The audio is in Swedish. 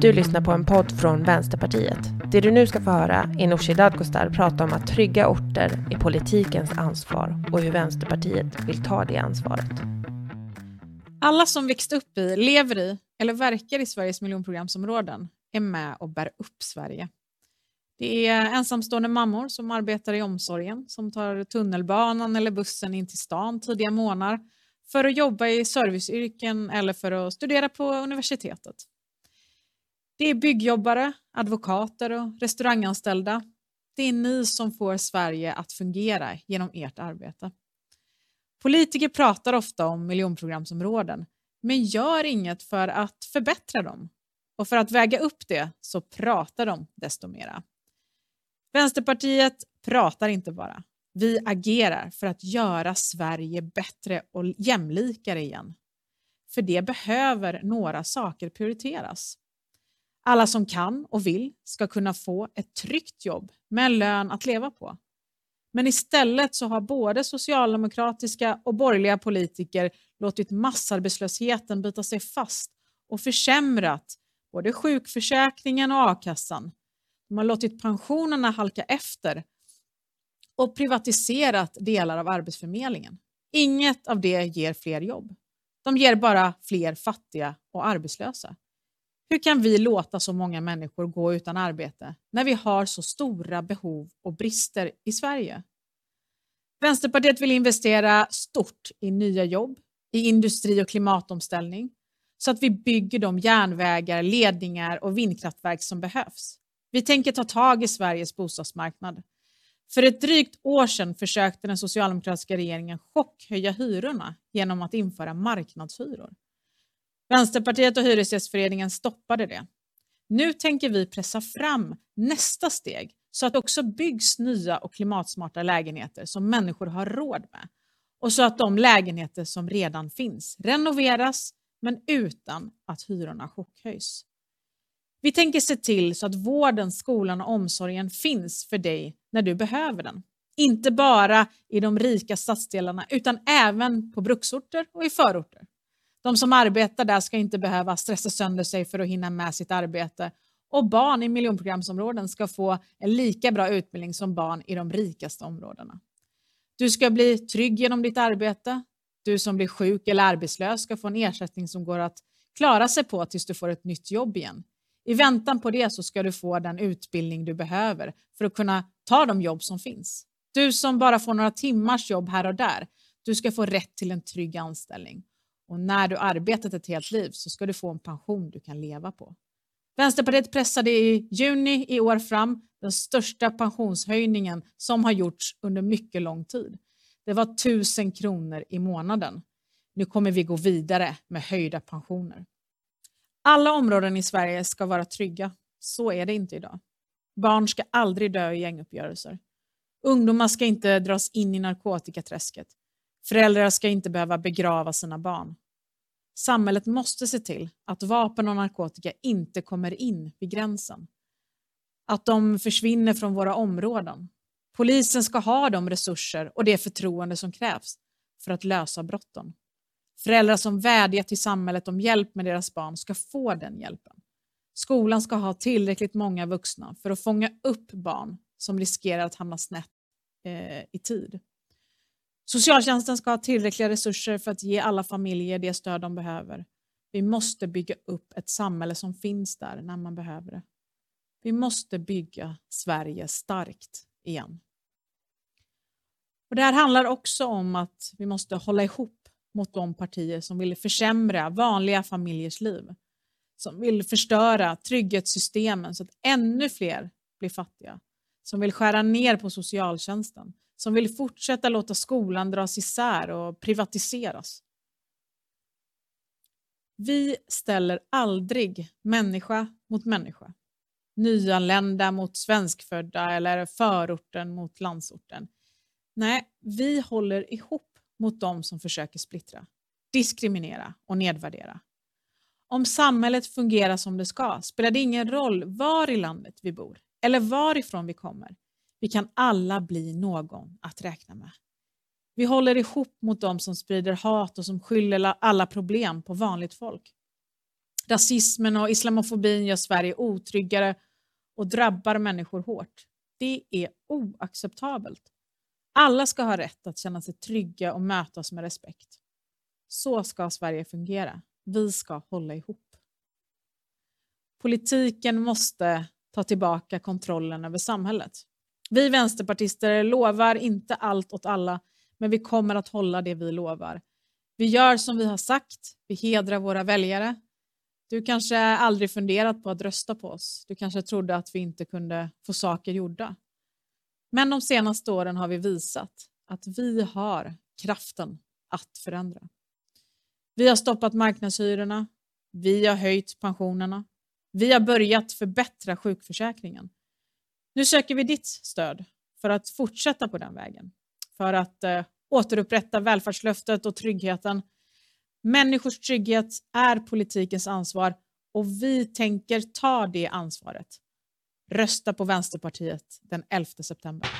Du lyssnar på en podd från Vänsterpartiet. Det du nu ska få höra är Nooshi Dadgostar prata om att trygga orter är politikens ansvar och hur Vänsterpartiet vill ta det ansvaret. Alla som växt upp i, lever i eller verkar i Sveriges miljonprogramsområden är med och bär upp Sverige. Det är ensamstående mammor som arbetar i omsorgen, som tar tunnelbanan eller bussen in till stan tidiga månader för att jobba i serviceyrken eller för att studera på universitetet. Det är byggjobbare, advokater och restauranganställda. Det är ni som får Sverige att fungera genom ert arbete. Politiker pratar ofta om miljonprogramsområden, men gör inget för att förbättra dem. Och för att väga upp det så pratar de desto mera. Vänsterpartiet pratar inte bara. Vi agerar för att göra Sverige bättre och jämlikare igen. För det behöver några saker prioriteras. Alla som kan och vill ska kunna få ett tryggt jobb med en lön att leva på. Men istället så har både socialdemokratiska och borgerliga politiker låtit massarbetslösheten bita sig fast och försämrat både sjukförsäkringen och a-kassan. De har låtit pensionerna halka efter och privatiserat delar av Arbetsförmedlingen. Inget av det ger fler jobb. De ger bara fler fattiga och arbetslösa. Hur kan vi låta så många människor gå utan arbete när vi har så stora behov och brister i Sverige? Vänsterpartiet vill investera stort i nya jobb, i industri och klimatomställning så att vi bygger de järnvägar, ledningar och vindkraftverk som behövs. Vi tänker ta tag i Sveriges bostadsmarknad. För ett drygt år sedan försökte den socialdemokratiska regeringen chockhöja hyrorna genom att införa marknadshyror. Vänsterpartiet och Hyresgästföreningen stoppade det. Nu tänker vi pressa fram nästa steg så att det också byggs nya och klimatsmarta lägenheter som människor har råd med och så att de lägenheter som redan finns renoveras men utan att hyrorna chockhöjs. Vi tänker se till så att vården, skolan och omsorgen finns för dig när du behöver den. Inte bara i de rika stadsdelarna utan även på bruksorter och i förorter. De som arbetar där ska inte behöva stressa sönder sig för att hinna med sitt arbete och barn i miljonprogramsområden ska få en lika bra utbildning som barn i de rikaste områdena. Du ska bli trygg genom ditt arbete. Du som blir sjuk eller arbetslös ska få en ersättning som går att klara sig på tills du får ett nytt jobb igen. I väntan på det så ska du få den utbildning du behöver för att kunna ta de jobb som finns. Du som bara får några timmars jobb här och där, du ska få rätt till en trygg anställning. Och när du arbetat ett helt liv så ska du få en pension du kan leva på. Vänsterpartiet pressade i juni i år fram den största pensionshöjningen som har gjorts under mycket lång tid. Det var 1000 kronor i månaden. Nu kommer vi gå vidare med höjda pensioner. Alla områden i Sverige ska vara trygga. Så är det inte idag. Barn ska aldrig dö i gänguppgörelser. Ungdomar ska inte dras in i narkotikaträsket. Föräldrar ska inte behöva begrava sina barn. Samhället måste se till att vapen och narkotika inte kommer in vid gränsen. Att de försvinner från våra områden. Polisen ska ha de resurser och det förtroende som krävs för att lösa brotten. Föräldrar som vädjar till samhället om hjälp med deras barn ska få den hjälpen. Skolan ska ha tillräckligt många vuxna för att fånga upp barn som riskerar att hamna snett eh, i tid. Socialtjänsten ska ha tillräckliga resurser för att ge alla familjer det stöd de behöver. Vi måste bygga upp ett samhälle som finns där när man behöver det. Vi måste bygga Sverige starkt igen. Och Det här handlar också om att vi måste hålla ihop mot de partier som vill försämra vanliga familjers liv. Som vill förstöra trygghetssystemen så att ännu fler blir fattiga. Som vill skära ner på socialtjänsten som vill fortsätta låta skolan dras isär och privatiseras. Vi ställer aldrig människa mot människa. Nyanlända mot svenskfödda eller förorten mot landsorten. Nej, vi håller ihop mot de som försöker splittra, diskriminera och nedvärdera. Om samhället fungerar som det ska spelar det ingen roll var i landet vi bor eller varifrån vi kommer. Vi kan alla bli någon att räkna med. Vi håller ihop mot dem som sprider hat och som skyller alla problem på vanligt folk. Rasismen och islamofobin gör Sverige otryggare och drabbar människor hårt. Det är oacceptabelt. Alla ska ha rätt att känna sig trygga och mötas med respekt. Så ska Sverige fungera. Vi ska hålla ihop. Politiken måste ta tillbaka kontrollen över samhället. Vi vänsterpartister lovar inte allt åt alla, men vi kommer att hålla det vi lovar. Vi gör som vi har sagt, vi hedrar våra väljare. Du kanske aldrig funderat på att rösta på oss. Du kanske trodde att vi inte kunde få saker gjorda. Men de senaste åren har vi visat att vi har kraften att förändra. Vi har stoppat marknadshyrorna. Vi har höjt pensionerna. Vi har börjat förbättra sjukförsäkringen. Nu söker vi ditt stöd för att fortsätta på den vägen. För att eh, återupprätta välfärdslöftet och tryggheten. Människors trygghet är politikens ansvar och vi tänker ta det ansvaret. Rösta på Vänsterpartiet den 11 september.